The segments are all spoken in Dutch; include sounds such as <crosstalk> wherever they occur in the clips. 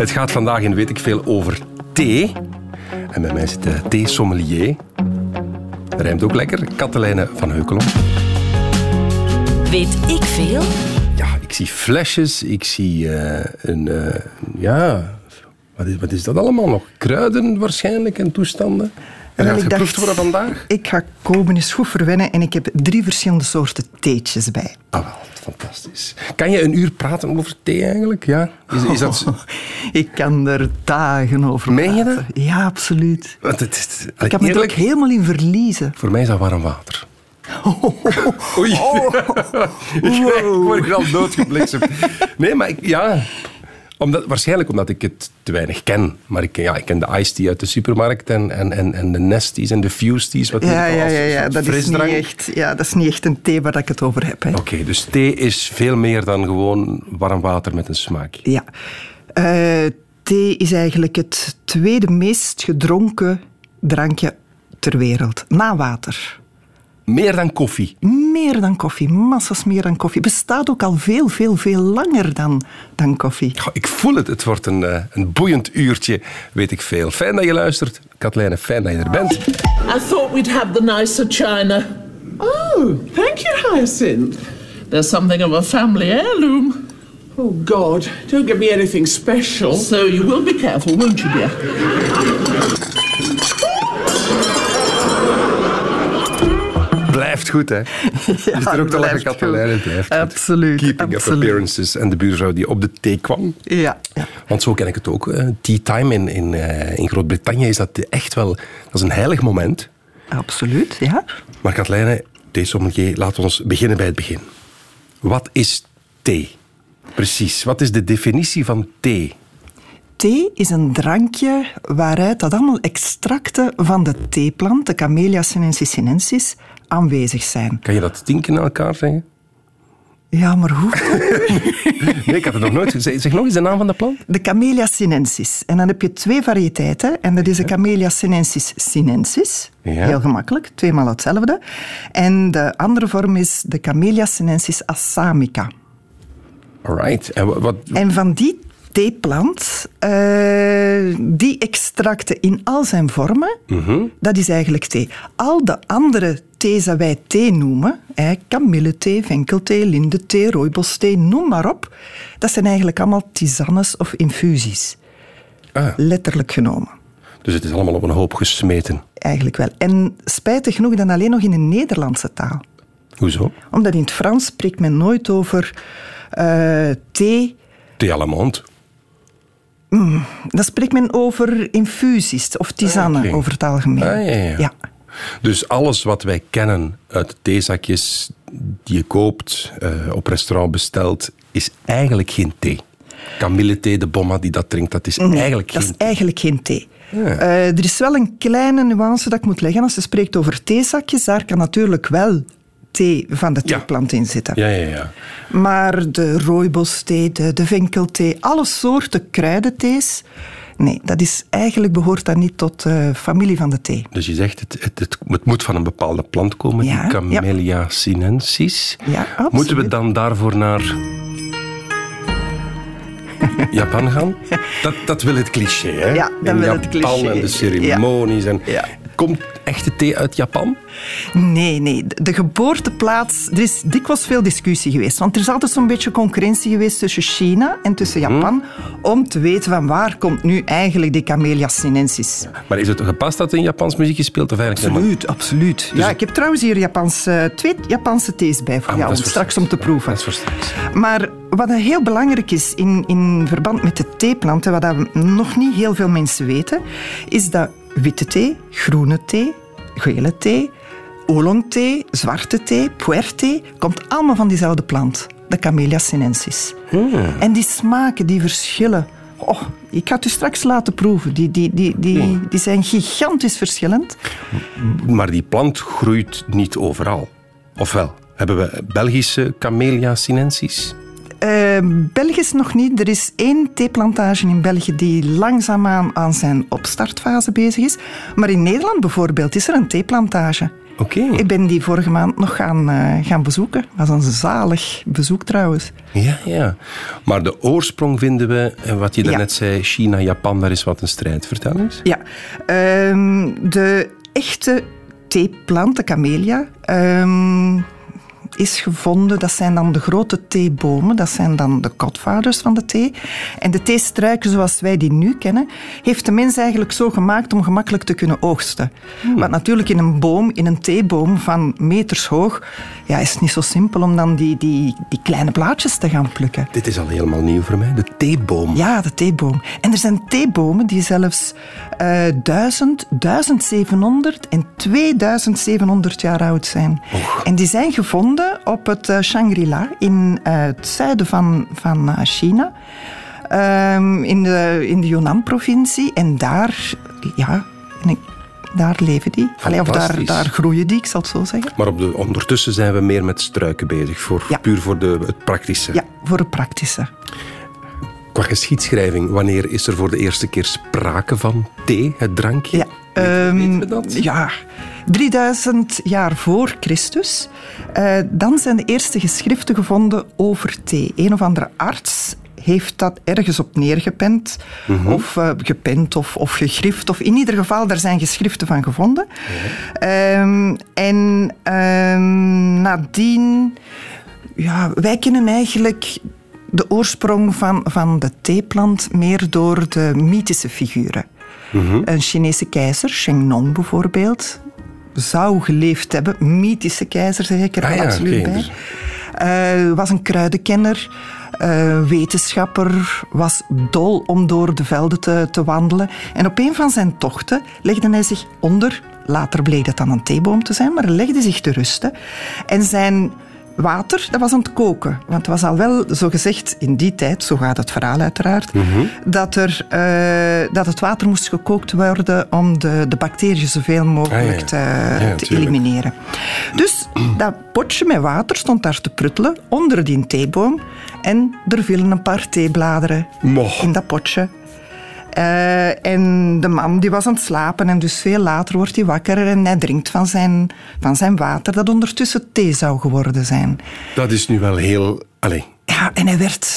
Het gaat vandaag in weet ik veel over thee. En bij mij zit de thee-sommelier. Rijmt ook lekker. Katelijne van Heukelom. Weet ik veel? Ja, ik zie flesjes. Ik zie eh, een... eh, ja... Wat is, wat is dat allemaal nog? Kruiden waarschijnlijk en toestanden. Gaat ik dacht- worden vandaag. Ik ga komen eens goed verwennen en ik heb drie verschillende soorten theetjes bij. Ah, wel, fantastisch. Kan je een uur praten over thee eigenlijk? Ja? Is, is dat... zo? <laughs> Ik kan er dagen over Meen je praten. Ja, absoluut. Want het is, Ik heb me er ook helemaal in verliezen. Voor mij is dat warm water. <laughs> Oei. <laughs> ik word al doodgebliksemd. Nee, maar ik, ja... Omdat, waarschijnlijk omdat ik het te weinig ken. Maar ik, ja, ik ken de iced tea uit de supermarkt en, en, en, en de nesties en de fusties. Wat Ja, ja, ja, ja. Dat is, niet echt, ja, dat is niet echt een thee waar ik het over heb. Oké, dus thee is veel meer dan gewoon warm water met een smaakje. Ja. Eh, thee is eigenlijk het tweede meest gedronken drankje ter wereld. Na water. Meer dan koffie. Meer dan koffie, massas meer dan koffie. Bestaat ook al veel, veel, veel langer dan, dan koffie. Ik voel het. Het wordt een, eh, een boeiend uurtje, weet ik veel. Fijn dat je luistert. Katlijne, fijn dat je er bent. I thought we'd have the nicer china. Oh, thank you, Hyacinth. There's something of a family heirloom. Oh, God, don't give me anything special. So you will be careful, won't you, dear? Blijft goed, hè? <laughs> is er ook te lachen. Blijft goed. Absoluut, Keeping up absoluut. appearances. En de buurvrouw die op de thee kwam. Ja, ja. Want zo ken ik het ook. eh, Tea time in, in, eh, in Groot-Brittannië is dat echt wel... Dat is een heilig moment. absoluut. Ja. Maar Katlijne, theesommelier, laat ons beginnen bij het begin. Wat is thee? Precies. Wat is de definitie van thee? Thee is een drankje waaruit dat allemaal extracten van de theeplant, de Camellia sinensis sinensis, aanwezig zijn. Kan je dat tien keer naar elkaar zeggen? Ja, maar hoe? <laughs> Nee, ik had het nog nooit gezegd. Zeg nog eens de naam van de plant. De Camellia sinensis. En dan heb je twee variëteiten. En dat is de Camellia sinensis sinensis. Ja. Heel gemakkelijk, tweemaal hetzelfde. En de andere vorm is de Camellia sinensis assamica. Alright. En wat, En van die theeplant, eh, die extracten in al zijn vormen, dat is eigenlijk thee. Al de andere thees dat wij thee noemen, kamillethee, venkelthee, lindethee, rooibosthee, noem maar op, dat zijn eigenlijk allemaal tisanes of infusies. Ah. Letterlijk genomen. Dus het is allemaal op een hoop gesmeten. Eigenlijk wel. En spijtig genoeg dan alleen nog in de Nederlandse taal. Hoezo? Omdat in het Frans spreekt men nooit over eh, thee Thee la menthe. Dan spreekt men over infusies of tisanen Oké. over het algemeen. Ah, ja, ja. Dus alles wat wij kennen uit theezakjes die je koopt, eh, op restaurant bestelt, is eigenlijk geen thee. Kamillethee, de bomma die dat drinkt, dat is eigenlijk dat geen is eigenlijk geen thee. Eh, er is wel een kleine nuance dat ik moet leggen. Als je spreekt over theezakjes, daar kan natuurlijk wel thee van de Ja. theeplant in zitten. Ja, ja, ja. Maar de rooibosthee, de, de alle soorten kruidenthees... Nee, dat is, eigenlijk behoort dat niet tot de familie van de thee. Dus je zegt, het, het, het, het moet van een bepaalde plant komen, Ja, die Camellia sinensis. Ja, absoluut. Moeten we dan daarvoor naar Japan gaan? <laughs> Dat, dat wil het cliché, hè? Ja, dat In wil Japan het cliché. en de ceremonies. En... Ja. Komt echte thee uit Japan? Nee, nee. De geboorteplaats... Er is dikwijls veel discussie geweest. Want er is altijd zo'n beetje concurrentie geweest tussen China en tussen Japan. Om te weten van waar komt nu eigenlijk die Camellia sinensis. Maar is het gepast dat er in Japans muziek gespeeld of eigenlijk Absoluut, absoluut. ja, ik heb trouwens hier Japans, eh, twee Japanse thees bij voor Ah, jou. Om straks om te proeven. Dat is voor straks. Maar wat heel belangrijk is in, in verband met de theeplanten, wat dat nog niet heel veel mensen weten, is dat witte thee, groene thee, gele thee, oolongthee, zwarte thee, puerthee, komt allemaal van diezelfde plant, de Camellia sinensis. En die smaken, die verschillen. Oh, ik ga het u straks laten proeven. Die, die, die, die, die zijn gigantisch verschillend. Maar die plant groeit niet overal. Ofwel, hebben we Belgische Camellia sinensis? Eh, Belgisch nog niet. Er is één theeplantage in België die langzaamaan aan zijn opstartfase bezig is. Maar in Nederland bijvoorbeeld is er een theeplantage. Oké. Ik ben die vorige maand nog gaan, eh, gaan bezoeken. Dat was een zalig bezoek trouwens. Ja, ja. Maar de oorsprong vinden we, en wat je Ja. daarnet zei, China, Japan, daar is wat een strijd. Vertel eens. Ja, ehm, de echte theeplant, de camellia, ehm, is gevonden. Dat zijn dan de grote theebomen. Dat zijn dan de godvaders van de thee. En de theestruiken zoals wij die nu kennen, heeft de mens eigenlijk zo gemaakt om gemakkelijk te kunnen oogsten. Want natuurlijk in een boom, in een theeboom van meters hoog, ja, is het niet zo simpel om dan die, die, die kleine blaadjes te gaan plukken. Dit is al helemaal nieuw voor mij. De theeboom. Ja, de theeboom. En er zijn theebomen die zelfs eh 1000, 1700 en 2700 jaar oud zijn. En die zijn gevonden op het eh, Shangri-La in eh, het zuiden van, van China. Ehm, in de, in de Yunnan-provincie. En daar, ja, en daar leven die. Allee, of daar, daar groeien die, ik zal het zo zeggen. Maar op de, ondertussen zijn we meer met struiken bezig. Voor, Ja. Puur voor de, het praktische. Ja, voor het praktische. Qua geschiedschrijving, wanneer is er voor de eerste keer sprake van thee, het drankje? Ja, dat? ja, 3000 jaar voor Christus. Eh, dan zijn de eerste geschriften gevonden over thee. Een of andere arts heeft dat ergens op neergepend. Of eh, gepend of, of gegrift. Of in ieder geval, daar zijn geschriften van gevonden. Ehm, en ehm, nadien... Ja, wij kennen eigenlijk de oorsprong van, van de theeplant meer door de mythische figuren. Een Chinese keizer, Sheng Nong bijvoorbeeld, zou geleefd hebben. Mythische keizer, zeg ik er Ah ja, absoluut bij. dus- Eh, was een kruidenkenner, eh, wetenschapper, was dol om door de velden te, te wandelen. En op een van zijn tochten legde hij zich onder, later bleek dat dan een theeboom te zijn, maar hij legde zich te rusten. En zijn water, dat was aan het koken. Want het was al wel zo gezegd in die tijd, zo gaat het verhaal uiteraard, dat, er, eh, dat het water moest gekookt worden om de, de bacteriën zoveel mogelijk Ah, ja. te, Ja, te tuurlijk. elimineren. Dus dat potje met water stond daar te pruttelen onder die theeboom. En er vielen een paar theebladeren in dat potje. Eh, en de man die was aan het slapen en dus veel later wordt hij wakker en hij drinkt van zijn, van zijn water dat ondertussen thee zou geworden zijn. Dat is nu wel heel... Allee, Ja, en hij werd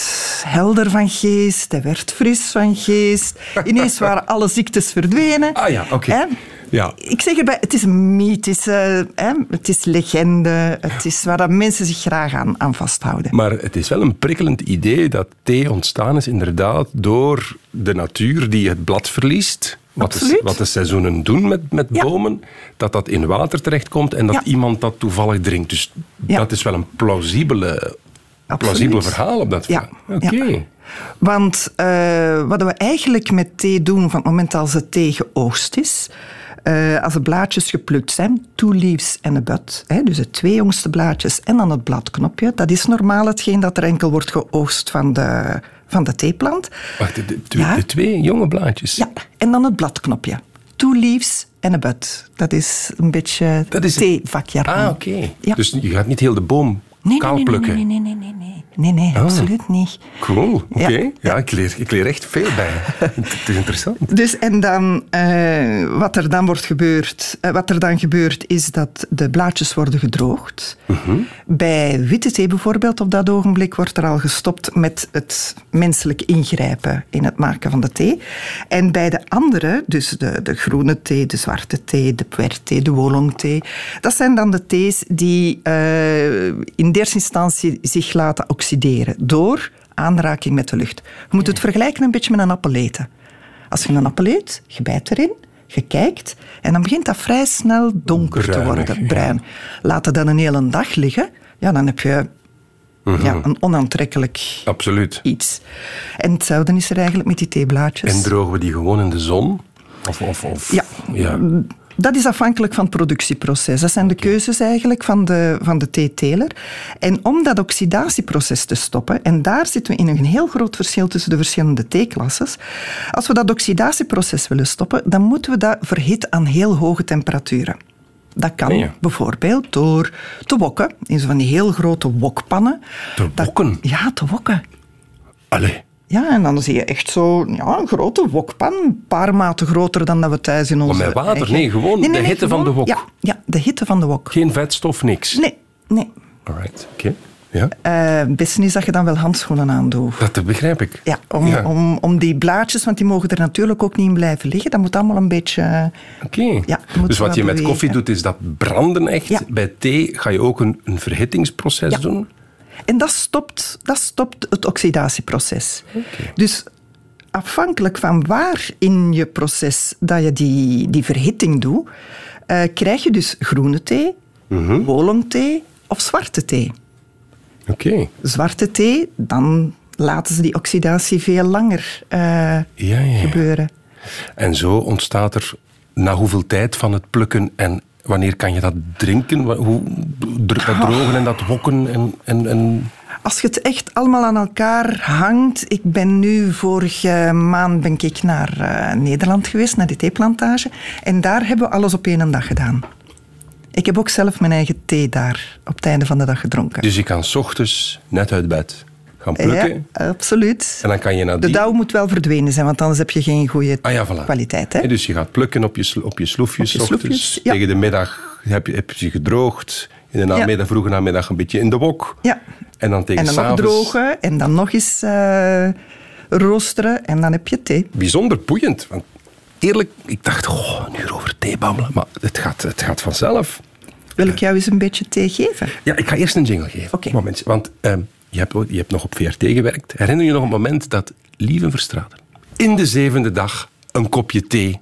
helder van geest, hij werd fris van geest. Ineens waren alle ziektes verdwenen. Ah ja, oké. Ja. Ik zeg erbij, het is een mythische, hè? het is legende, het is waar dat mensen zich graag aan, aan vasthouden. Maar het is wel een prikkelend idee dat thee ontstaan is inderdaad door de natuur die het blad verliest. Wat de, wat de seizoenen doen met, met Ja. bomen, dat dat in water terechtkomt en dat Ja. iemand dat toevallig drinkt. Dus Ja. dat is wel een plausibele, plausibel verhaal op dat Ja. vlak. Oké. Want eh, wat we eigenlijk met thee doen van het moment als de thee geoogst is, eh, als de blaadjes geplukt zijn, two leaves en a bud, hè, dus de twee jongste blaadjes en dan het bladknopje, dat is normaal hetgeen dat er enkel wordt geoogst van de, van de theeplant. Wacht, de, de, twee- Ja. de twee jonge blaadjes. Ja, en dan het bladknopje. Two leaves en a bud. Dat is een beetje Dat is-. Ah, oké. Ja. Dus je gaat niet heel de boom Nee, kaal nee, nee, plukken. nee, nee, nee, nee, nee. Nee, nee, absoluut niet. Cool, oké. Ja. Ja, ik, leer, ik leer echt veel bij. <laughs> Het is interessant. Dus en dan, eh, wat er dan wordt gebeurd, eh, wat er dan gebeurt, is dat de blaadjes worden gedroogd. Bij witte thee bijvoorbeeld, op dat ogenblik wordt er al gestopt met het menselijk ingrijpen in het maken van de thee. En bij de andere, dus de, de groene thee, de zwarte thee, de puerthee, de oolong thee, dat zijn dan de thees die eh, in de eerste instantie zich laten oxideren door aanraking met de lucht. Je moet het vergelijken een beetje met een appel eten. Als je een appel eet, je bijt erin, je kijkt en dan begint dat vrij snel donker te worden, ja. bruin. Laat het dan een hele dag liggen, ja, dan heb je Mhm. ja, een onaantrekkelijk Absoluut. iets. En hetzelfde is er eigenlijk met die theeblaadjes. En drogen we die gewoon in de zon? Of, of, of, Ja. ja. Dat is afhankelijk van het productieproces. Dat zijn de keuzes eigenlijk van de, van de theeteler. En om dat oxidatieproces te stoppen, en daar zitten we in een heel groot verschil tussen de verschillende theeklasses. Als we dat oxidatieproces willen stoppen, dan moeten we dat verhitten aan heel hoge temperaturen. Dat kan Ja. bijvoorbeeld door te wokken, in zo van die heel grote wokpannen. Te Dat- wokken? ja, te wokken. Allee. Ja, en dan zie je echt zo ja, een grote wokpan. Een paar maten groter dan dat we thuis in onze met water? eigen- Nee, gewoon de hitte van de wok. Ja, ja, de hitte van de wok. Geen vetstof, niks. Nee, nee. Alright, oké. Ja, Eh, het beste is dat je dan wel handschoenen aandoet. dat begrijp ik. Ja, om, Ja. Om, om die blaadjes, want die mogen er natuurlijk ook niet in blijven liggen. Dat moet allemaal een beetje... eh, Oké. Ja, dus wat je met koffie doet, is dat branden echt. Ja. Bij thee ga je ook een, een verhittingsproces doen. En dat stopt, dat stopt het oxidatieproces. Dus afhankelijk van waar in je proces dat je die, die verhitting doet, eh, krijg je dus groene thee, Mhm. oolongthee of zwarte thee. Oké. Zwarte thee, dan laten ze die oxidatie veel langer eh, Ja, ja, ja. gebeuren. En zo ontstaat er na hoeveel tijd van het plukken en wanneer kan je dat drinken? Hoe dat drogen en dat wokken en... en, en Als je het echt allemaal aan elkaar hangt. Ik ben nu vorige maand ben ik naar eh, Nederland geweest, naar die theeplantage. En daar hebben we alles op één dag gedaan. Ik heb ook zelf mijn eigen thee daar op het einde van de dag gedronken. Dus je kan 's ochtends net uit bed gaan plukken. Ja, absoluut. En dan kan je De dauw moet wel verdwenen zijn, want anders heb je geen goede Ah ja, voilà. kwaliteit. Hè? Dus je gaat plukken op je, op je sloefjes. Op je 's ochtends. sloefjes, ja. Tegen de middag heb je, heb je gedroogd. In de namiddag, vroege namiddag een beetje in de wok. Ja. En dan tegen En dan nog drogen en dan nog eens eh, roosteren en dan heb je thee. Bijzonder boeiend. Want eerlijk, ik dacht, oh, een uur over thee babbelen. Maar het gaat, het gaat vanzelf. Wil ik jou eens een beetje thee geven? Ja, ik ga eerst een jingle geven. Oké. Want ehm, je, hebt, je hebt nog op VRT gewerkt. Herinner je nog een moment dat Lieve Verstraten in de zevende dag een kopje thee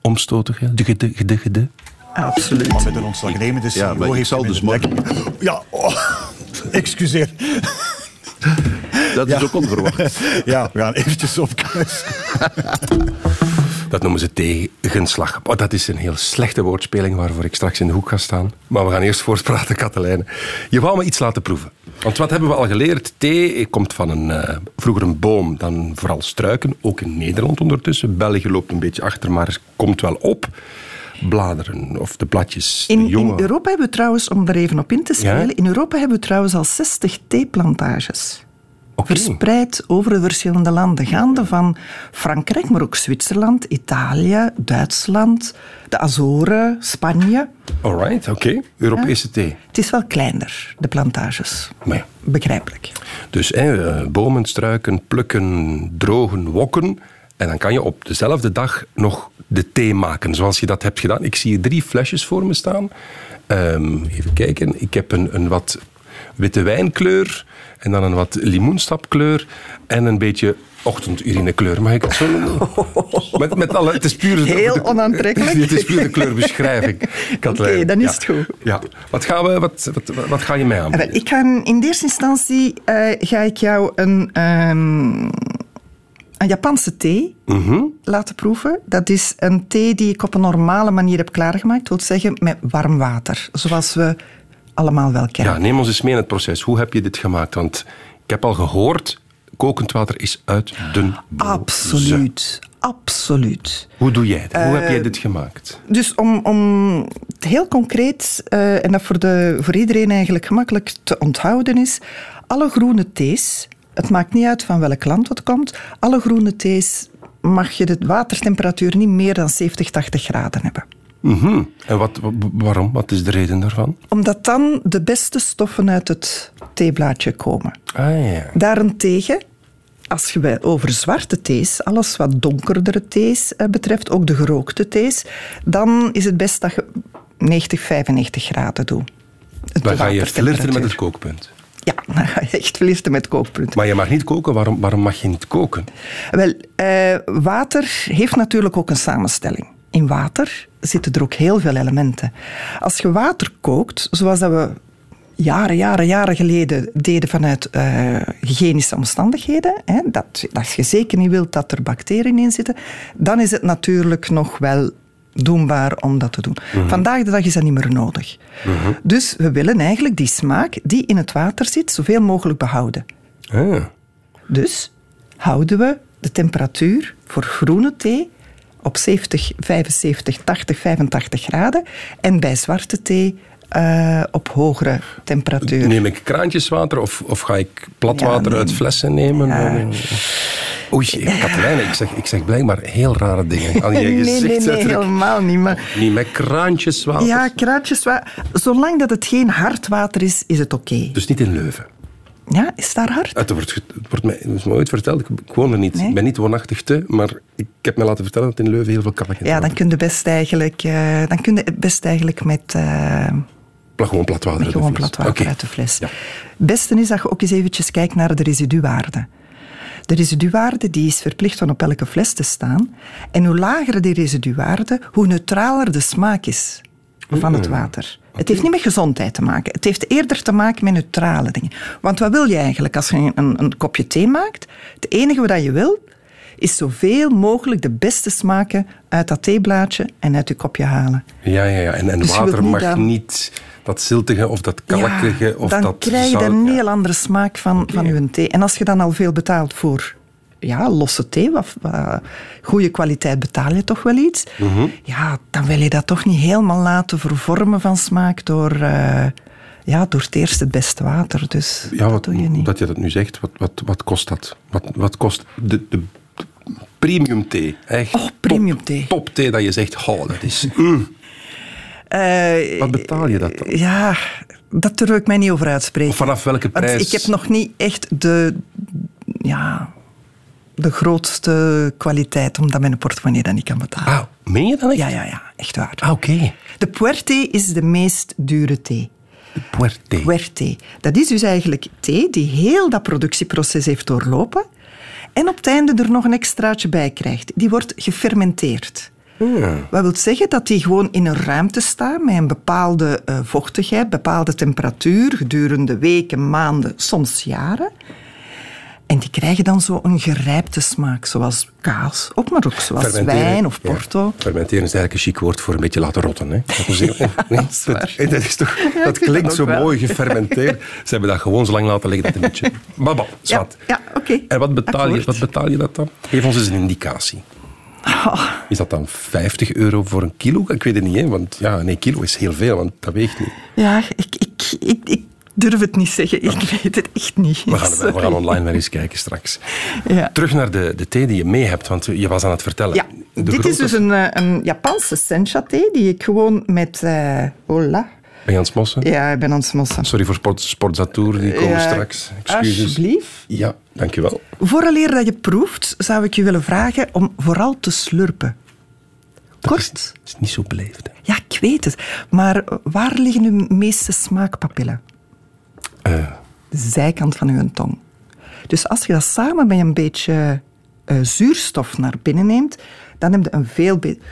omstoten? De, de, de, de, de. Absoluut. Maar met een ontslagnemende CEO Ja, maar ik zal dus morgen- <laughs> Ja, oh, <laughs> excuseer. Dat is ook onverwacht. <laughs> Ja, we gaan eventjes op kruis. Dat noemen ze tegenslag. Oh, dat is een heel slechte woordspeling waarvoor ik straks in de hoek ga staan. Maar we gaan eerst voortpraten, Katelijne. Je wou me iets laten proeven. Want wat hebben we al geleerd? Thee komt van een, eh, vroeger een boom, dan vooral struiken. Ook in Nederland ondertussen. België loopt een beetje achter, maar komt wel op. Bladeren of de bladjes, de In, jonge... in Europa hebben we trouwens, om er even op in te spelen, Ja? in Europa hebben we trouwens al 60 theeplantages. Verspreid over de verschillende landen, gaande van Frankrijk, maar ook Zwitserland, Italië, Duitsland, de Azoren, Spanje. Alright, oké. Europese thee. Het is wel kleiner, de plantages. Maar ja. Begrijpelijk. Dus hè, eh, bomen, struiken, plukken, drogen, wokken. En dan kan je op dezelfde dag nog de thee maken, zoals je dat hebt gedaan. Ik zie hier drie flesjes voor me staan. Ehm, even kijken. Ik heb een, een wat witte wijnkleur en dan een wat limoenstapkleur en een beetje ochtendurinekleur. Mag ik het zo noemen? <laughs> Met, met alle, het is puur, Heel onaantrekkelijk. <laughs> Het is puur de kleurbeschrijving. <laughs> Oké, dan is Ja. het goed. Ja. Wat, gaan we, wat, wat, wat ga je mij wel, Ik ga in eerste instantie eh, ga ik jou een, ehm, een Japanse thee Mhm. laten proeven. Dat is een thee die ik op een normale manier heb klaargemaakt. Dat wil zeggen met warm water, zoals we allemaal wel kennen. Ja, neem ons eens mee in het proces. Hoe heb je dit gemaakt? Want ik heb al gehoord, kokend water is uit den boze. Absoluut, absoluut. Hoe doe jij dat? Hoe heb Eh, jij dit gemaakt? Dus om, om het heel concreet, eh, en dat voor, de, voor iedereen eigenlijk gemakkelijk te onthouden is, alle groene thees, het maakt niet uit van welk land het komt, alle groene thees mag je de watertemperatuur niet meer dan 70, 80 graden hebben. Mhm. En wat, wa- waarom? Wat is de reden daarvan? Omdat dan de beste stoffen uit het theeblaadje komen. Ah ja. Daarentegen, als je over zwarte thees, alles wat donkerdere thees eh, betreft, ook de gerookte thees, dan is het best dat je 90, 95 graden doet. Dan ga je flirten met het kookpunt. Ja, <laughs> dan ga je echt flirten met kookpunt. Maar je mag niet koken. Waarom, waarom mag je niet koken? Wel, eh, water heeft natuurlijk ook een samenstelling. In water zitten er ook heel veel elementen. Als je water kookt, zoals dat we jaren, jaren, jaren geleden deden vanuit eh, hygiënische omstandigheden, hè, dat, dat je zeker niet wilt dat er bacteriën in zitten, dan is het natuurlijk nog wel doenbaar om dat te doen. Vandaag de dag is dat niet meer nodig. Dus we willen eigenlijk die smaak die in het water zit, zoveel mogelijk behouden. Ah. Dus houden we de temperatuur voor groene thee op 70, 75, 80, 85 graden. En bij zwarte thee eh, op hogere temperatuur. Neem ik kraantjeswater of, of ga ik platwater Ja, nee. uit flessen nemen? Ja. Oei, Katelijne, ik zeg, ik zeg blijkbaar heel rare dingen. Aan je <laughs> nee, nee, nee, helemaal niet. Maar Niet met kraantjeswater. ja, kraantjeswater. Zolang dat het geen hard water is, is het oké. Dus niet in Leuven. Ja, is daar hard? Het wordt, het wordt mij, het is me ooit verteld, ik, ik woon er niet. Nee? Ik ben niet woonachtig te, maar ik heb me laten vertellen dat in Leuven heel veel kappen Ja, dan kun je best eigenlijk, eh, dan kun je best eigenlijk met, eh, Gewoon platwater met uit de gewoon fles. platwater Oké. uit de fles. Ja. Het beste is dat je ook eens eventjes kijkt naar de residuwaarde. De residuwaarde die is verplicht van op elke fles te staan. En hoe lager die residuwaarde, hoe neutraler de smaak is van het water. Het heeft niet met gezondheid te maken. Het heeft eerder te maken met neutrale dingen. Want wat wil je eigenlijk als je een, een, kopje thee maakt? Het enige wat je wil, is zoveel mogelijk de beste smaken uit dat theeblaadje en uit je kopje halen. Ja, ja, ja. En, en Dus water niet mag dat- niet dat ziltige of dat kalkige of dan dat krijg je zout- een ja. heel andere smaak van, van je thee. En als je dan al veel betaalt voor ja, losse thee, wat, wat goede kwaliteit betaal je toch wel iets. Mhm. Ja, dan wil je dat toch niet helemaal laten vervormen van smaak door, eh, ja, door het eerst het beste water. Dus Ja, dat wat, doe je niet. dat je dat nu zegt, wat, wat, wat kost dat? Wat, wat kost de, de premium thee? Echt Oh, premium top, thee. Top thee dat je zegt, oh, dat is... <laughs> mm. Eh, Wat betaal je dat dan? Ja, dat durf ik mij niet over uitspreken. Of vanaf welke Want prijs? ik heb nog niet echt de, ja, de grootste kwaliteit, omdat mijn portemonnee dat niet kan betalen. Ah, meen je dat echt? Ja, ja, ja, echt waar. Ah, oké. De puerte is de meest dure thee. De. Puerte. Dat is dus eigenlijk thee die heel dat productieproces heeft doorlopen en op het einde er nog een extraatje bij krijgt. Die wordt gefermenteerd. Wat wil zeggen dat die gewoon in een ruimte staat met een bepaalde eh, vochtigheid, bepaalde temperatuur gedurende weken, maanden, soms jaren. En die krijgen dan zo een gerijpte smaak, zoals kaas, of maar ook zoals wijn of ja. porto. Fermenteren is eigenlijk een chic woord voor een beetje laten rotten. Hè? Dat, is, <laughs> <laughs> nee, dat is dat, dat is toch, dat klinkt zo wel. mooi, gefermenteerd. Ze hebben dat gewoon zo lang laten liggen dat een beetje... <laughs> Ja, zwart. ja oké. En wat betaal, je, wat betaal je dat dan? Geef ons eens een indicatie. Oh. Is dat dan 50 euro voor een kilo? Ik weet het niet, hè? want ja, nee, kilo is heel veel, want dat weegt niet. Ja, ik, ik, ik, ik durf het niet zeggen. Ik weet het echt niet. We gaan, we gaan online wel eens kijken straks. Ja. Terug naar de, de thee die je mee hebt, want je was aan het vertellen. Ja, De dit is dus een, eh, een Japanse sencha thee die ik gewoon met... eh hola. Ben je aan het smossen? Ja, ik ben aan het smossen. Sorry voor Sport, Sportzatour, die komen Ja, straks. Excuses. Alsjeblieft. Ja, dankjewel. Vooraleer dat je proeft, zou ik je willen vragen om vooral te slurpen. Dat Kort. is, is niet zo beleefd. hè. Ja, ik weet het. Maar waar liggen uw meeste smaakpapillen? De zijkant van uw tong. Dus als je dat samen met een beetje eh, zuurstof naar binnen neemt, dan heb je een veel beter...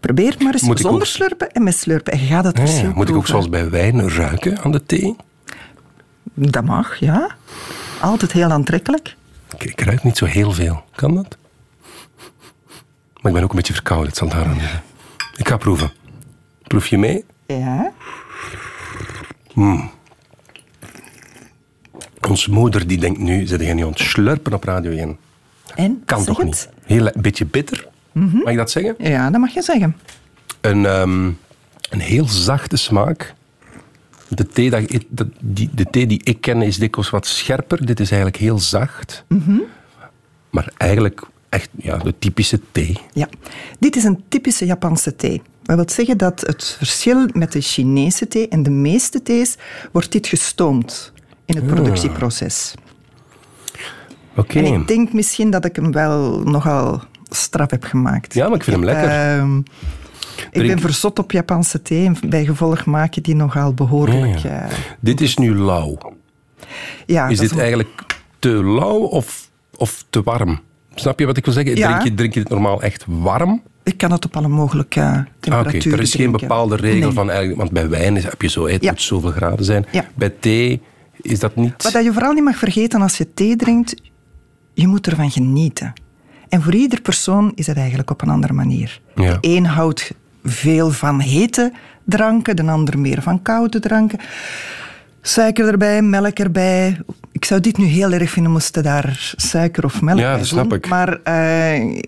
Probeer het maar eens zonder ook- slurpen en met slurpen. En je gaat het ah, verschil ja, moet ik ook zoals bij wijn ruiken aan de thee? Dat mag, ja. Altijd heel aantrekkelijk. Ik, ik ruik niet zo heel veel. Kan dat? Maar ik ben ook een beetje verkouden, het zal liggen. Ik ga proeven. Proef je mee? Ja. Ons moeder die denkt nu, zit jij nu aan het slurpen op Radio 1? En? Kan toch het. niet? Heel een beetje bitter, mag ik dat zeggen? Ja, dat mag je zeggen. Een, ehm, een heel zachte smaak. De thee, dat, die, de thee die ik ken is dikwijls wat scherper. Dit is eigenlijk heel zacht. Maar eigenlijk echt ja, de typische thee. Ja. Dit is een typische Japanse thee. Dat wil zeggen dat het verschil met de Chinese thee en de meeste thees wordt dit gestoomd in het productieproces. Oké. En ik denk misschien dat ik hem wel nogal straf heb gemaakt. Ja, maar ik vind hem lekker. ehm, ik ben verzot op Japanse thee en bij gevolg maak je die nogal behoorlijk. Ja, ja. eh, Dit is nu lauw. ja, Is dit eigenlijk te lauw of, of te warm? Snap je wat ik wil zeggen? Ja. Drink, je, drink je dit normaal echt warm? Ik kan het op alle mogelijke Ah, Oké, temperaturen er is geen bepaalde regel Nee. van eigenlijk, want bij wijn heb je zo, het moet zoveel graden zijn. Ja. Bij thee is dat niet. Wat dat je vooral niet mag vergeten als je thee drinkt, je moet ervan genieten. En voor ieder persoon is het eigenlijk op een andere manier. Ja. De een houdt veel van hete dranken, de ander meer van koude dranken. Suiker erbij, melk erbij. Ik zou dit nu heel erg vinden, moesten daar suiker of melk Ja, bij dat snap doen. ik. Maar eh,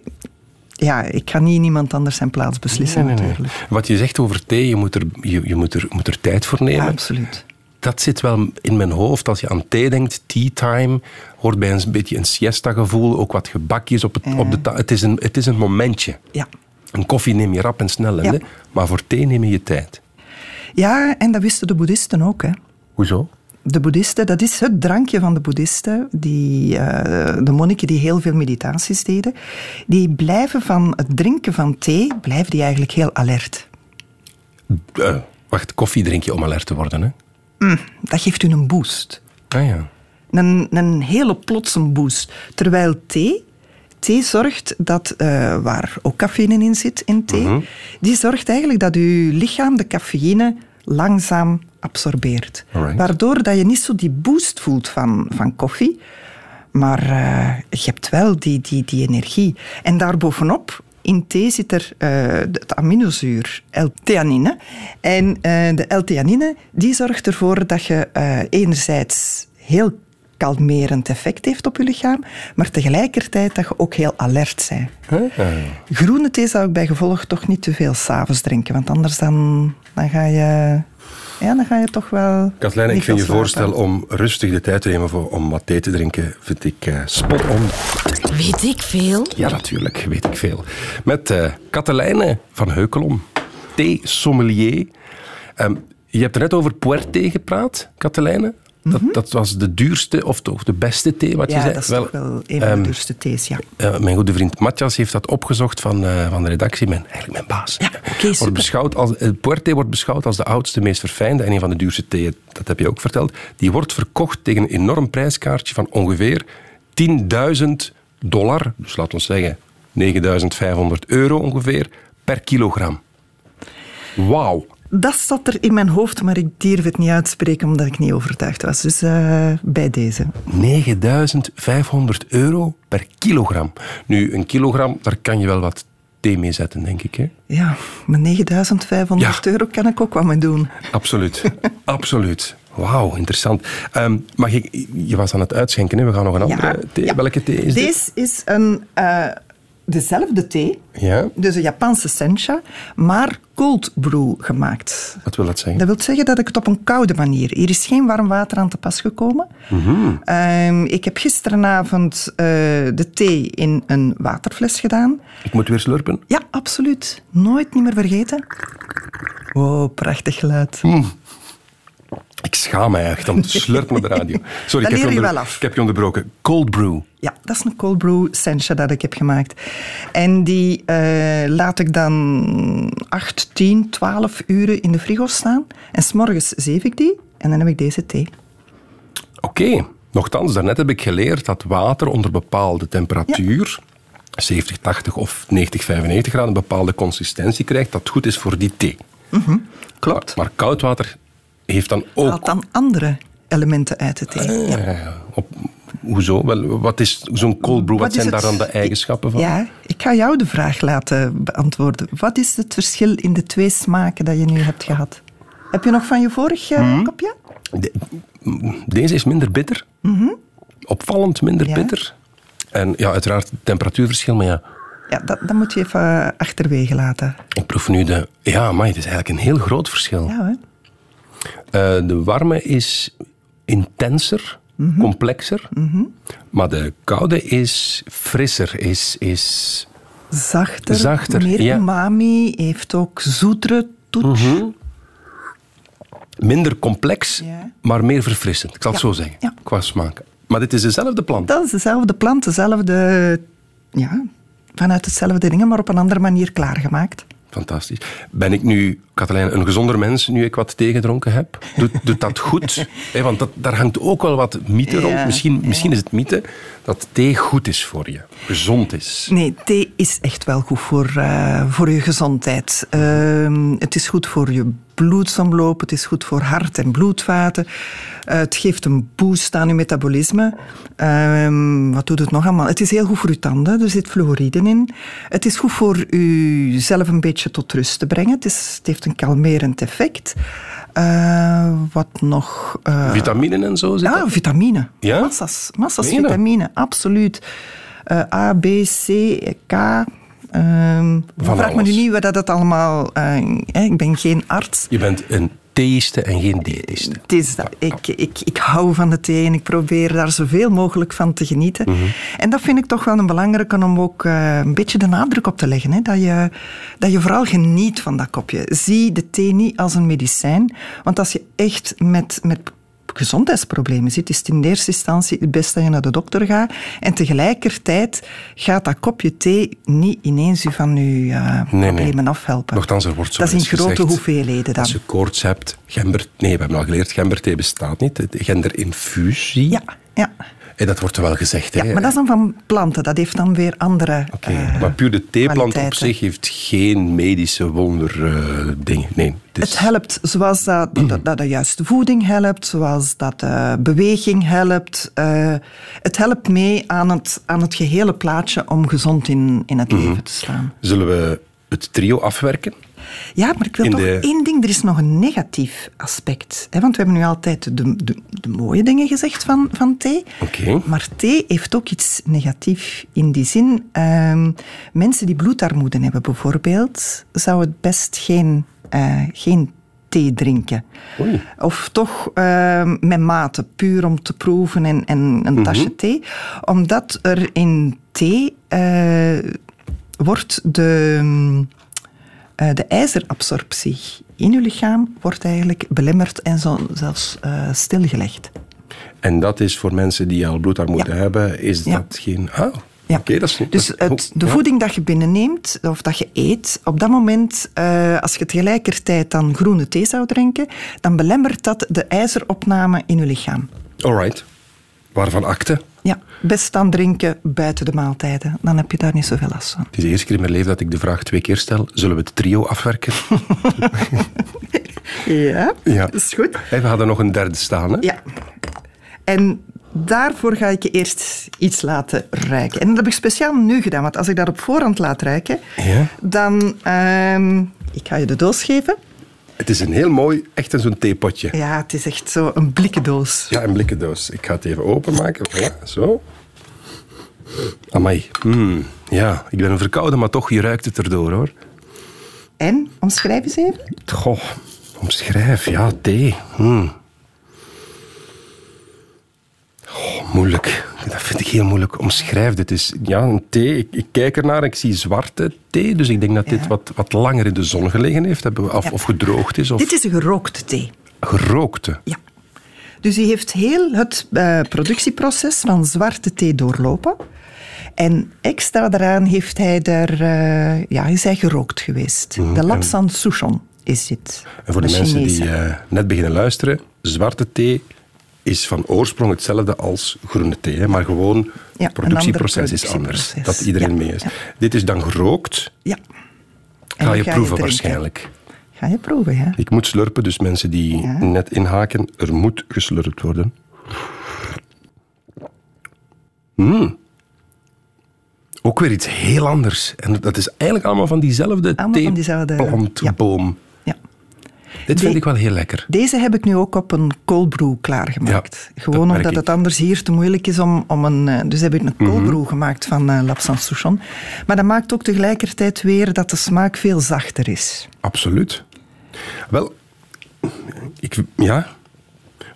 ja, ik ga niet iemand anders zijn plaats beslissen Nee, nee, nee. natuurlijk. Wat je zegt over thee, je moet er, je, je moet er, moet er tijd voor nemen. Ja, absoluut. Dat zit wel in mijn hoofd. Als je aan thee denkt, tea time, hoort bij een beetje een siesta-gevoel. Ook wat gebakjes op, het, op de ta- het, is een, het is een momentje. Ja. Een koffie neem je rap en snel, hè? Ja. maar voor thee neem je je tijd. ja, en dat wisten de boeddhisten ook. Hè. Hoezo? De boeddhisten, dat is het drankje van de boeddhisten. Die, eh, de monniken die heel veel meditaties deden. Die blijven van het drinken van thee, blijven die eigenlijk heel alert. Eh, wacht, koffie drink je om alert te worden, hè? Dat geeft u een boost. Ah ja. Een, een hele plotse boost. Terwijl thee, thee zorgt dat, eh, waar ook cafeïne in zit in thee, Mhm. die zorgt eigenlijk dat uw lichaam de cafeïne langzaam absorbeert. Alright. Waardoor dat je niet zo die boost voelt van, van koffie, maar eh, je hebt wel die, die, die energie. En daarbovenop, in thee zit er eh, het aminozuur L-theanine. En eh, de L-theanine die zorgt ervoor dat je eh, enerzijds heel kalmerend effect heeft op je lichaam, maar tegelijkertijd dat je ook heel alert bent. Groene thee zou ik bij gevolg toch niet te veel s'avonds drinken, want anders dan, dan, ga je, ja, dan ga je toch wel... Katlijn, ik vind je slapen. voorstel om rustig de tijd te nemen voor, om wat thee te drinken, vind ik eh, spot on. Weet ik veel? Ja, natuurlijk, weet ik veel. Met eh Katelijne van Heukelom, thee-sommelier. Ehm, je hebt er net over puerthee gepraat, Katelijne. Dat, dat was de duurste of toch de beste thee, wat je Ja, zei. dat is toch wel een van ehm, de duurste thees, ja. eh, mijn goede vriend Matthias heeft dat opgezocht van, eh, van de redactie. Mijn, eigenlijk mijn baas. Ja, oké, wordt beschouwd als, het puerthee wordt beschouwd als de oudste, meest verfijnde en een van de duurste theeën. Dat heb je ook verteld. Die wordt verkocht tegen een enorm prijskaartje van ongeveer 10.000 dollar. Dus laten we zeggen 9.500 euro ongeveer per kilogram. Wauw. Dat zat er in mijn hoofd, maar ik durf het niet uitspreken omdat ik niet overtuigd was. Dus eh, bij deze. 9.500 euro per kilogram. Nu, een kilogram, daar kan je wel wat thee mee zetten, denk ik. Hè? Ja, met 9500 Ja. euro kan ik ook wat mee doen. Absoluut. <laughs> Absoluut. Wauw, interessant. Ehm, mag ik, je was aan het uitschenken, hè? we gaan nog een andere thee. ja. Welke thee is dit? Deze is een, eh, dezelfde thee, Ja, dus een Japanse sencha, maar cold brew gemaakt. wat wil dat zeggen? Dat wil zeggen dat ik het op een koude manier... Hier is geen warm water aan te pas gekomen. Ehm, ik heb gisteravond eh, de thee in een waterfles gedaan. Ik moet weer slurpen. Ja, absoluut. Nooit niet meer vergeten. Wow, prachtig geluid. Ik schaam me echt om te <laughs> slurpen op de radio. Sorry, ik heb, je onder- wel af. ik heb je onderbroken. Cold brew. Ja, dat is een cold brew sencha dat ik heb gemaakt. En die eh, laat ik dan 8, 10, 12 uren in de frigo staan. En s'morgens zeef ik die en dan heb ik deze thee. Oké, nochtans, daarnet heb ik geleerd dat water onder bepaalde temperatuur, 70, 80 of 90, 95 graden, een bepaalde consistentie krijgt, dat goed is voor die thee. Klopt. Maar koud water heeft dan ook... Haalt dan andere elementen uit de thee. ja. Eh, op, hoezo? Wel, wat is zo'n cold brew? Wat, is zijn daar het- dan de eigenschappen van? Ja, ik ga jou de vraag laten beantwoorden. Wat is het verschil in de twee smaken dat je nu hebt gehad? Heb je nog van je vorig eh, Hmm? kopje? De- deze is minder bitter. Opvallend minder Ja. bitter. En ja, uiteraard temperatuurverschil, maar ja, Ja, dat, dat moet je even achterwege laten. ik proef nu de... Ja, maar het is eigenlijk een heel groot verschil. Ja, hè? Eh, de warme is intenser, Mhm. complexer. Maar de koude is frisser, is... is Zachter, Zachter, meer ja. umami, heeft ook zoetere toets. minder complex, Ja. maar meer verfrissend. Ik zal het zo zeggen, qua smaak. Maar dit is dezelfde plant. Dat is dezelfde plant, dezelfde... Ja, vanuit hetzelfde dingen, maar op een andere manier klaargemaakt. Fantastisch. Ben ik nu, Katelijn, een gezonder mens nu ik wat thee gedronken heb? Doet, doet dat goed? <laughs> Want dat, daar hangt ook wel wat mythe rond. Ja, Misschien, misschien is het mythe dat thee goed is voor je, gezond is. Nee, thee is echt wel goed voor, eh, voor je gezondheid. Ehm, het is goed voor je bloedsomloop, het is goed voor hart- en bloedvaten. Eh, het geeft een boost aan je metabolisme. Ehm, wat doet het nog allemaal? Het is heel goed voor je tanden, er zit fluoride in. Het is goed voor u zelf een beetje tot rust te brengen. Het, is, het heeft een kalmerend effect. Eh, wat nog? Eh, Vitaminen en zo zit ja, dat? vitamine. Ja? Massas, massas vitamine, absoluut. A, B, C, K. Ehm vraag me nu niet wat dat allemaal... eh, ik ben geen arts. Je bent een theïste en geen diëtiste. Het is dat. Ik, ik, ik hou van de thee en ik probeer daar zoveel mogelijk van te genieten. Mhm. En dat vind ik toch wel een belangrijke om ook eh, een beetje de nadruk op te leggen. Hè? Dat, je, dat je vooral geniet van dat kopje. Zie de thee niet als een medicijn. Want als je echt met, met gezondheidsproblemen zit, is het in de eerste instantie het beste dat je naar de dokter gaat. En tegelijkertijd gaat dat kopje thee niet ineens je van je eh, nee. problemen afhelpen. Nochtans, er wordt zo dat is in grote gezegd, hoeveelheden dan. Als je koorts hebt, gember... Nee, we hebben al geleerd, gemberthee bestaat niet. De Genderinfusie. Ja, ja. En dat wordt wel gezegd. Ja, hè. maar dat is dan van planten. Dat heeft dan weer andere Oké, eh, maar puur de theeplant op zich heeft geen medische wonder eh. Nee, het helpt zoals dat, dat, dat de juiste voeding helpt, zoals dat de beweging helpt. Eh, het helpt mee aan het, aan het gehele plaatje om gezond in, in het Mhm. leven te staan. Zullen we het trio afwerken? Ja, maar ik wil In toch de- één ding. Er is nog een negatief aspect. Hè? Want we hebben nu altijd de, de, de mooie dingen gezegd van, van thee. Oké. Maar thee heeft ook iets negatiefs in die zin. ehm, mensen die bloedarmoede hebben bijvoorbeeld, zouden het best geen, eh, geen thee drinken. Oei. Of toch ehm, met mate, puur om te proeven en, en een tasje thee. Omdat er in thee eh, wordt de, mm, eh, de ijzerabsorptie in uw lichaam wordt eigenlijk belemmerd en zo, zelfs eh, stilgelegd. En dat is voor mensen die al bloedarmoede Ja. hebben, is Ja. dat geen... Ah, Ja. oké, dat is niet... Dus het, de ja. voeding dat je binnenneemt, of dat je eet, op dat moment, eh, als je tegelijkertijd dan groene thee zou drinken, dan belemmert dat de ijzeropname in je lichaam. Alright. Waarvan akte? Ja, best dan drinken buiten de maaltijden. Dan heb je daar niet zoveel last van. Het is de eerste keer in mijn leven dat ik de vraag twee keer stel. Zullen we het trio afwerken? <laughs> Ja, Ja. dat is goed. We hadden nog een derde staan, hè? Ja. En daarvoor ga ik je eerst iets laten ruiken. En dat heb ik speciaal nu gedaan, want als ik dat op voorhand laat ruiken, Ja. dan... ehm, ik ga je de doos geven. Het is een heel mooi, echt een zo'n theepotje. Ja, het is echt zo een blikken doos. Ja, een blikken doos. Ik ga het even openmaken. Voilà, zo. Amai. Mm, ja, ik ben een verkouden, maar toch, je ruikt het erdoor, hoor. En, omschrijf eens even. Goh, omschrijf. Ja, thee. Mm. Oh, moeilijk. Dat vind ik heel moeilijk. Omschrijf. Dit is ja, een thee. Ik, ik kijk ernaar en ik zie zwarte thee. Dus ik denk dat dit Ja. wat, wat langer in de zon gelegen heeft. Of, Ja. of gedroogd is. Of Dit is een gerookte thee. gerookte. Ja. Dus die heeft heel het eh, productieproces van zwarte thee doorlopen. En extra daaraan heeft hij daar, eh, ja, is hij gerookt geweest. De Lapsang Souchon is dit. En voor de, mensen die eh, net beginnen luisteren, zwarte thee is van oorsprong hetzelfde als groene thee. Hè, maar gewoon het productieproces is anders. Dat iedereen Ja, mee is. ja. Dit is dan gerookt. Ja. Ga je proeven waarschijnlijk. Ga je proeven, ja. Ik moet slurpen, dus mensen die net inhaken, er moet geslurpt worden. Mm. Ook weer iets heel anders. En dat is eigenlijk allemaal van diezelfde Allemaal van diezelfde-. Dit vind ik wel heel lekker. Deze heb ik nu ook op een cold brew klaargemaakt. Ja, Gewoon omdat ik. het anders hier te moeilijk is om, om een... eh, Dus heb ik een cold Mhm. gemaakt van eh Lapsang Souchon. Maar dat maakt ook tegelijkertijd weer dat de smaak veel zachter is. Absoluut. Wel, ik, ja.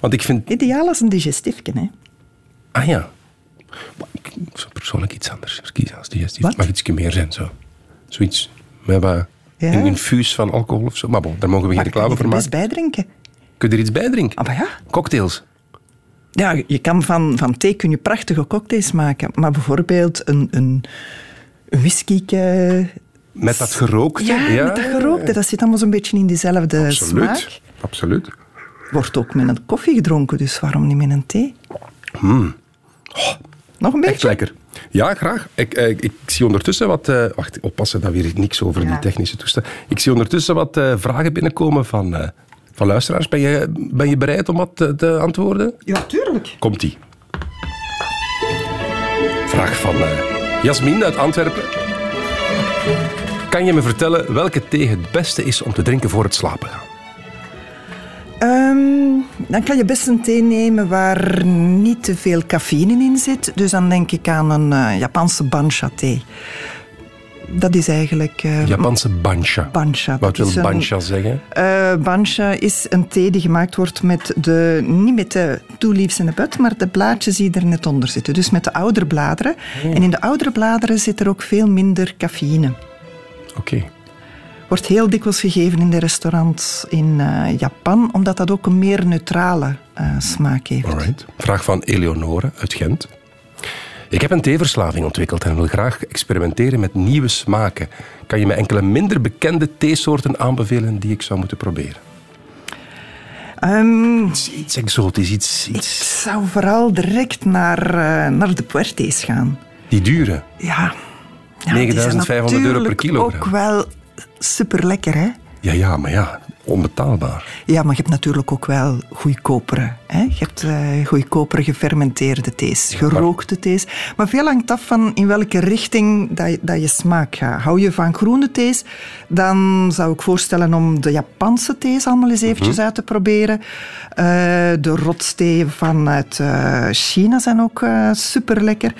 Want ik vind... Ideaal als een digestiefje, hè. Ah ja. Maar Ik zou persoonlijk iets anders kiezen als digestief. Wat? Het mag iets meer zijn, zo. Zoiets. Met wat Ja. een infuus van alcohol of zo. Maar bon, daar mogen we geen Maar kan reclame je voor er maken. best bij drinken. Kun je er iets bij drinken? Ah, maar ja. Cocktails. Ja, je kan van, van thee kun je prachtige cocktails maken. Maar bijvoorbeeld een, een, een whisky... Met dat gerookte. Ja, met dat gerookte. Dat zit allemaal zo'n beetje in diezelfde Absoluut. smaak. Absoluut. Wordt ook met een koffie gedronken, dus waarom niet met een thee? Nog een Echt beetje? lekker. Ja, graag. Ik, eh, ik, zie ondertussen wat... eh, wacht, oppassen dat weer niks over die technische toestand. Ik zie ondertussen wat eh, vragen binnenkomen van, van luisteraars. Ben je, ben je bereid om wat te, te antwoorden? Ja, tuurlijk. Komt-ie. Vraag van Jasmin uit Antwerpen. Kan je me vertellen welke thee het beste is om te drinken voor het slapen gaan? Ehm, dan kan je best een thee nemen waar niet te veel cafeïne in zit. Dus dan denk ik aan een eh, Japanse bancha thee. dat is eigenlijk... eh, Japanse bancha. Wat wil een- bancha zeggen? eh, bancha is een thee die gemaakt wordt met de, niet met de two leaves in de bud, maar de blaadjes die er net onder zitten. Dus met de oudere bladeren. En in de oudere bladeren zit er ook veel minder cafeïne. Oké. Wordt heel dikwijls gegeven in de restaurants in eh, Japan, omdat dat ook een meer neutrale eh, smaak heeft. Alright. Vraag van Eleonore uit Gent. Ik heb een theeverslaving ontwikkeld en wil graag experimenteren met nieuwe smaken. Kan je me enkele minder bekende theesoorten aanbevelen die ik zou moeten proberen? Ehm, Iets, iets exotisch, iets, ik zou vooral direct naar, eh, naar de puertes gaan. Die dure. Ja. ja 9500 euro per kilogram. ook wel super lekker, hè? Ja, ja, maar ja, onbetaalbaar. Ja, maar je hebt natuurlijk ook wel goedkopere. Hè? Je hebt eh goedkopere gefermenteerde thees, gerookte thees. Maar veel hangt af van in welke richting dat je, dat je smaak gaat. Hou je van groene thees, dan zou ik voorstellen om de Japanse thees allemaal eens eventjes uit te proberen. Eh, de rotstee vanuit eh, China zijn ook super lekker.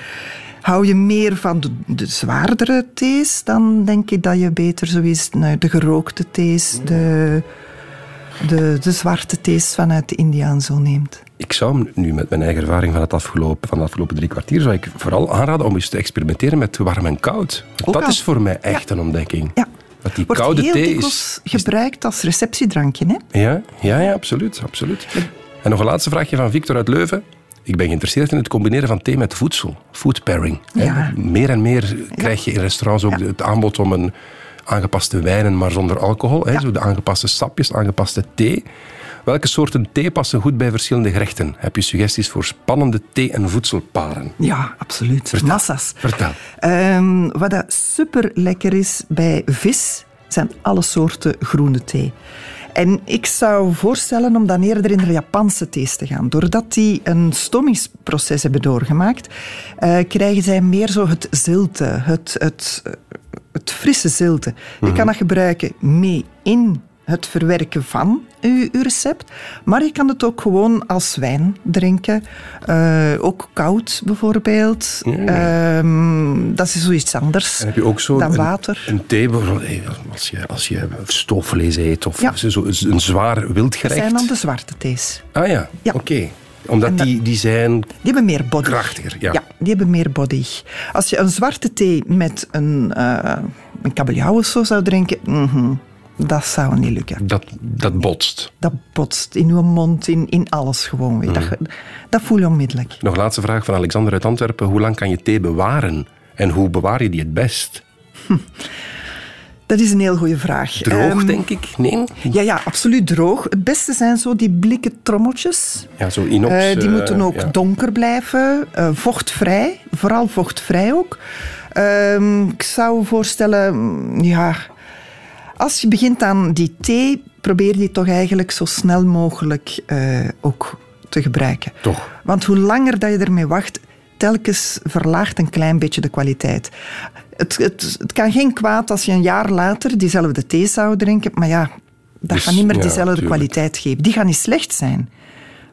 Hou je meer van de, de zwaardere thees, dan denk ik dat je beter zoiets nou, de gerookte thees, de, de, de zwarte thees vanuit India en zo neemt. Ik zou nu met mijn eigen ervaring van, het afgelopen, van de afgelopen drie kwartier, zou ik vooral aanraden om eens te experimenteren met warm en koud. Want dat al. is voor mij echt een ontdekking. Ja. Dat die Wordt koude heel thee dikwijls is... gebruikt als receptiedrankje. Hè? Ja, ja, ja absoluut, absoluut. En nog een laatste vraagje van Victor uit Leuven. Ik ben geïnteresseerd in het combineren van thee met voedsel. Food pairing. Ja. Meer en meer krijg je in restaurants ook het aanbod om een aangepaste wijnen, maar zonder alcohol. Hè. Zo de aangepaste sapjes, aangepaste thee. Welke soorten thee passen goed bij verschillende gerechten? Heb je suggesties voor spannende thee- en voedselparen? Ja, absoluut. Massa's. Vertel. Ehm, wat dat super lekker is bij vis, zijn alle soorten groene thee. En ik zou voorstellen om dan eerder in de Japanse thees te gaan. Doordat die een stommingsproces hebben doorgemaakt, eh, krijgen zij meer zo het zilte, het, het, eh, het frisse zilte. Je kan dat gebruiken mee in het verwerken van uw, uw recept. Maar je kan het ook gewoon als wijn drinken. Eh, ook koud bijvoorbeeld. Ehm, dat is zoiets anders En heb je ook zo dan een, water. een thee, als je, als je stoofvlees eet of Ja. zo, een zwaar Dat wildgerecht. zijn dan de zwarte thees. Ah ja, Ja. oké. Omdat dat- die, die zijn Die hebben meer body. krachtiger. Ja. die hebben meer body. Als je een zwarte thee met een, uh, een kabeljauw of zo zou drinken, mhm, dat zou niet lukken. Dat, dat botst. Dat botst in je mond, in, in alles gewoon weer. Dat, dat voel je onmiddellijk. Nog een laatste vraag van Alexander uit Antwerpen. Hoe lang kan je thee bewaren? En hoe bewaar je die het best? <laughs> Dat is een heel goede vraag. Droog, Ehm, denk ik? Nee? Ja, ja, absoluut droog. Het beste zijn zo die blikken trommeltjes. Ja, zo inox. Eh, die eh, moeten ook ja. donker blijven, eh, vochtvrij, vooral vochtvrij ook. Ehm, ik zou voorstellen, mm, ja, als je begint aan die thee, probeer die toch eigenlijk zo snel mogelijk eh, ook te gebruiken. Toch. Want hoe langer dat je ermee wacht, telkens verlaagt een klein beetje de kwaliteit. Het, het, het kan geen kwaad als je een jaar later diezelfde thee zou drinken, maar ja, dat Dus, gaat niet meer ja, diezelfde tuurlijk. kwaliteit geven. Die gaat niet slecht zijn.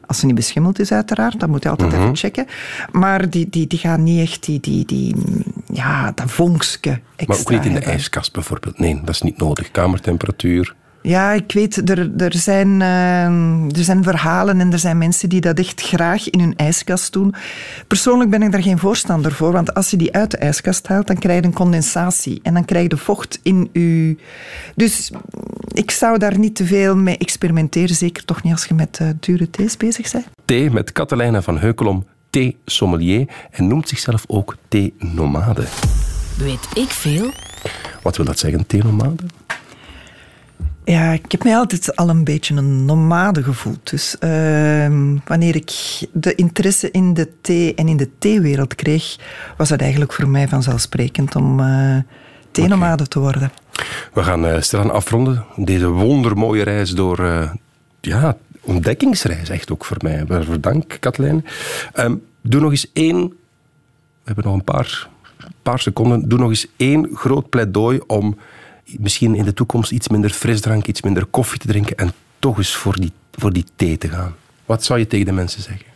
Als ze niet beschimmeld is, uiteraard. Dat moet je Mhm. altijd even checken. Maar die, die, die gaan niet echt die, die, die, ja, dat vonkske extra Maar ook niet in de hebben. ijskast bijvoorbeeld. Nee, dat is niet nodig. Kamertemperatuur. Ja, ik weet, er, er, zijn, eh, er zijn verhalen en er zijn mensen die dat echt graag in hun ijskast doen. Persoonlijk ben ik daar geen voorstander voor, want als je die uit de ijskast haalt, dan krijg je een condensatie en dan krijg je vocht in je... Dus ik zou daar niet te veel mee experimenteren, zeker toch niet als je met eh, dure thees bezig bent. Thee met Katelijne van Heukelom, thee sommelier. En noemt zichzelf ook thee nomade. Weet ik veel? Wat wil dat zeggen, thee nomade? Ja, ik heb mij altijd al een beetje een nomade gevoeld. Dus ehm, wanneer ik de interesse in de thee en in de theewereld kreeg, was het eigenlijk voor mij vanzelfsprekend om eh theenomade te worden. We gaan eh stilaan afronden. Deze wondermooie reis door... eh, ja, ontdekkingsreis echt ook voor mij. Waarvoor dank, Katlijn. Ehm, doe nog eens één... We hebben nog een paar, paar seconden. Doe nog eens één groot pleidooi om misschien in de toekomst iets minder frisdrank, iets minder koffie te drinken en toch eens voor die, voor die thee te gaan. Wat zou je tegen de mensen zeggen?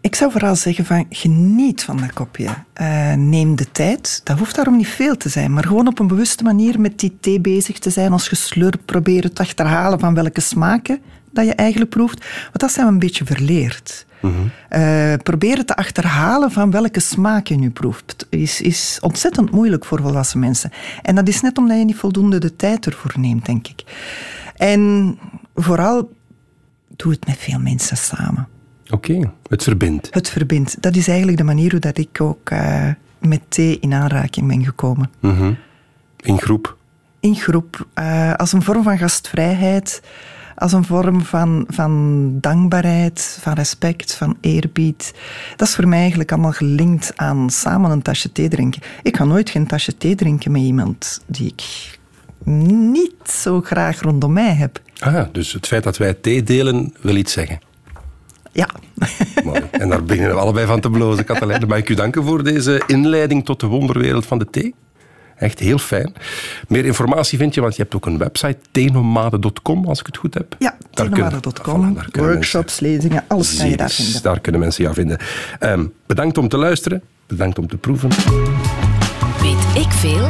Ik zou vooral zeggen van geniet van dat kopje. Eh, neem de tijd. Dat hoeft daarom niet veel te zijn, maar gewoon op een bewuste manier met die thee bezig te zijn. Als je slurpt, probeer te achterhalen van welke smaken dat je eigenlijk proeft. Want dat zijn we een beetje verleerd. Eh, proberen te achterhalen van welke smaak je nu proeft, is, is ontzettend moeilijk voor volwassen mensen. En dat is net omdat je niet voldoende de tijd ervoor neemt, denk ik. En vooral, doe het met veel mensen samen. Oké, het verbindt. Het verbindt. Dat is eigenlijk de manier hoe dat ik ook eh, met thee in aanraking ben gekomen. In groep. In groep, eh, als een vorm van gastvrijheid, als een vorm van, van dankbaarheid, van respect, van eerbied. Dat is voor mij eigenlijk allemaal gelinkt aan samen een tasje thee drinken. Ik ga nooit geen tasje thee drinken met iemand die ik niet zo graag rondom mij heb. Ah, dus het feit dat wij thee delen wil iets zeggen. Ja. <laughs> Mooi. En daar beginnen we allebei van te blozen, Katelijne. Mag ik u danken voor deze inleiding tot de wonderwereld van de thee? Echt heel fijn. Meer informatie vind je, want je hebt ook een website, thenomade.com, als ik het goed heb. Ja, tenomade.com, Voilà, kunnen workshops, lezingen, alles kan je daar vinden. Daar kunnen mensen jou vinden. Ehm, bedankt om te luisteren. Bedankt om te proeven. Weet ik veel?